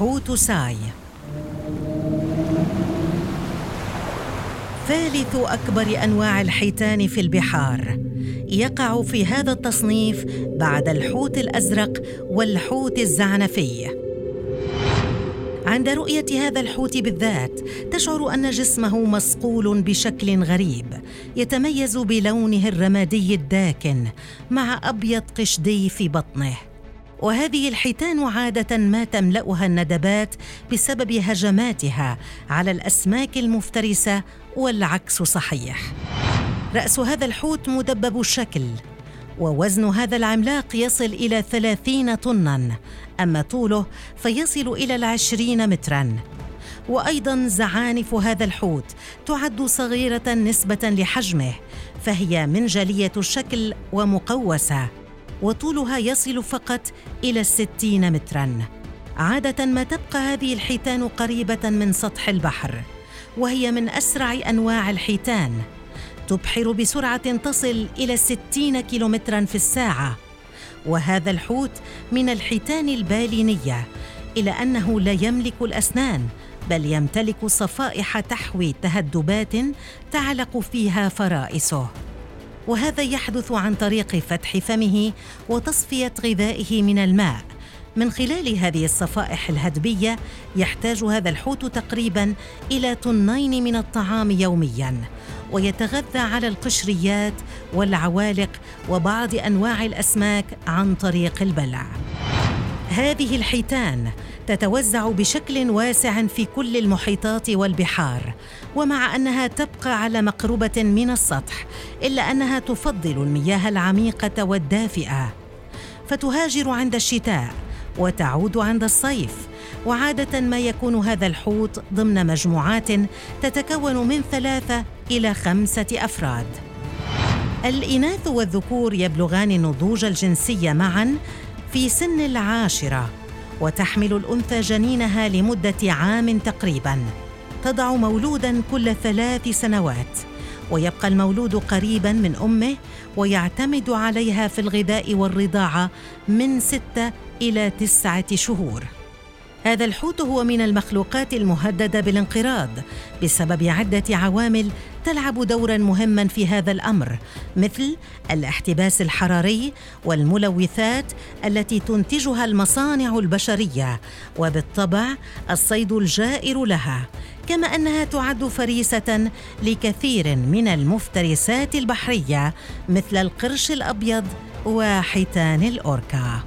حوت ساي. ثالث أكبر أنواع الحيتان في البحار. يقع في هذا التصنيف بعد الحوت الأزرق والحوت الزعنفي. عند رؤية هذا الحوت بالذات تشعر أن جسمه مصقول بشكل غريب يتميز بلونه الرمادي الداكن مع أبيض قشدي في بطنه. وهذه الحيتان عادة ما تملأها الندبات بسبب هجماتها على الأسماك المفترسة والعكس صحيح. رأس هذا الحوت مدبب الشكل ووزن هذا العملاق يصل إلى ثلاثين طناً أما طوله فيصل إلى العشرين متراً. وأيضاً زعانف هذا الحوت تعد صغيرة نسبة لحجمه فهي منجلية الشكل ومقوسة. وطولها يصل فقط إلى الستين متراً. عادة ما تبقى هذه الحيتان قريبة من سطح البحر وهي من أسرع أنواع الحيتان. تبحر بسرعة تصل إلى 60 كيلومترا في الساعة. وهذا الحوت من الحيتان البالينية إلى أنه لا يملك الأسنان بل يمتلك صفائح تحوي تهدبات تعلق فيها فرائسه. وهذا يحدث عن طريق فتح فمه وتصفية غذائه من الماء. من خلال هذه الصفائح الهدبية يحتاج هذا الحوت تقريبا إلى طنين من الطعام يوميا. ويتغذى على القشريات والعوالق وبعض أنواع الأسماك عن طريق البلع. هذه الحيتان تتوزع بشكل واسع في كل المحيطات والبحار ومع أنها تبقى على مقربة من السطح إلا أنها تفضل المياه العميقة والدافئة. فتهاجر عند الشتاء وتعود عند الصيف. وعادة ما يكون هذا الحوت ضمن مجموعات تتكون من ثلاثة إلى خمسة أفراد. الإناث والذكور يبلغان النضوج الجنسي معا في سن العاشرة. وتحمل الأنثى جنينها لمدة عام تقريبا. تضع مولودا كل ثلاث سنوات. ويبقى المولود قريبا من أمه ويعتمد عليها في الغذاء والرضاعة من ستة إلى تسعة شهور. هذا الحوت هو من المخلوقات المهددة بالانقراض بسبب عدة عوامل تلعب دورا مهما في هذا الأمر مثل الاحتباس الحراري والملوثات التي تنتجها المصانع البشرية وبالطبع الصيد الجائر لها كما أنها تعد فريسة لكثير من المفترسات البحرية مثل القرش الأبيض وحيتان الأوركا.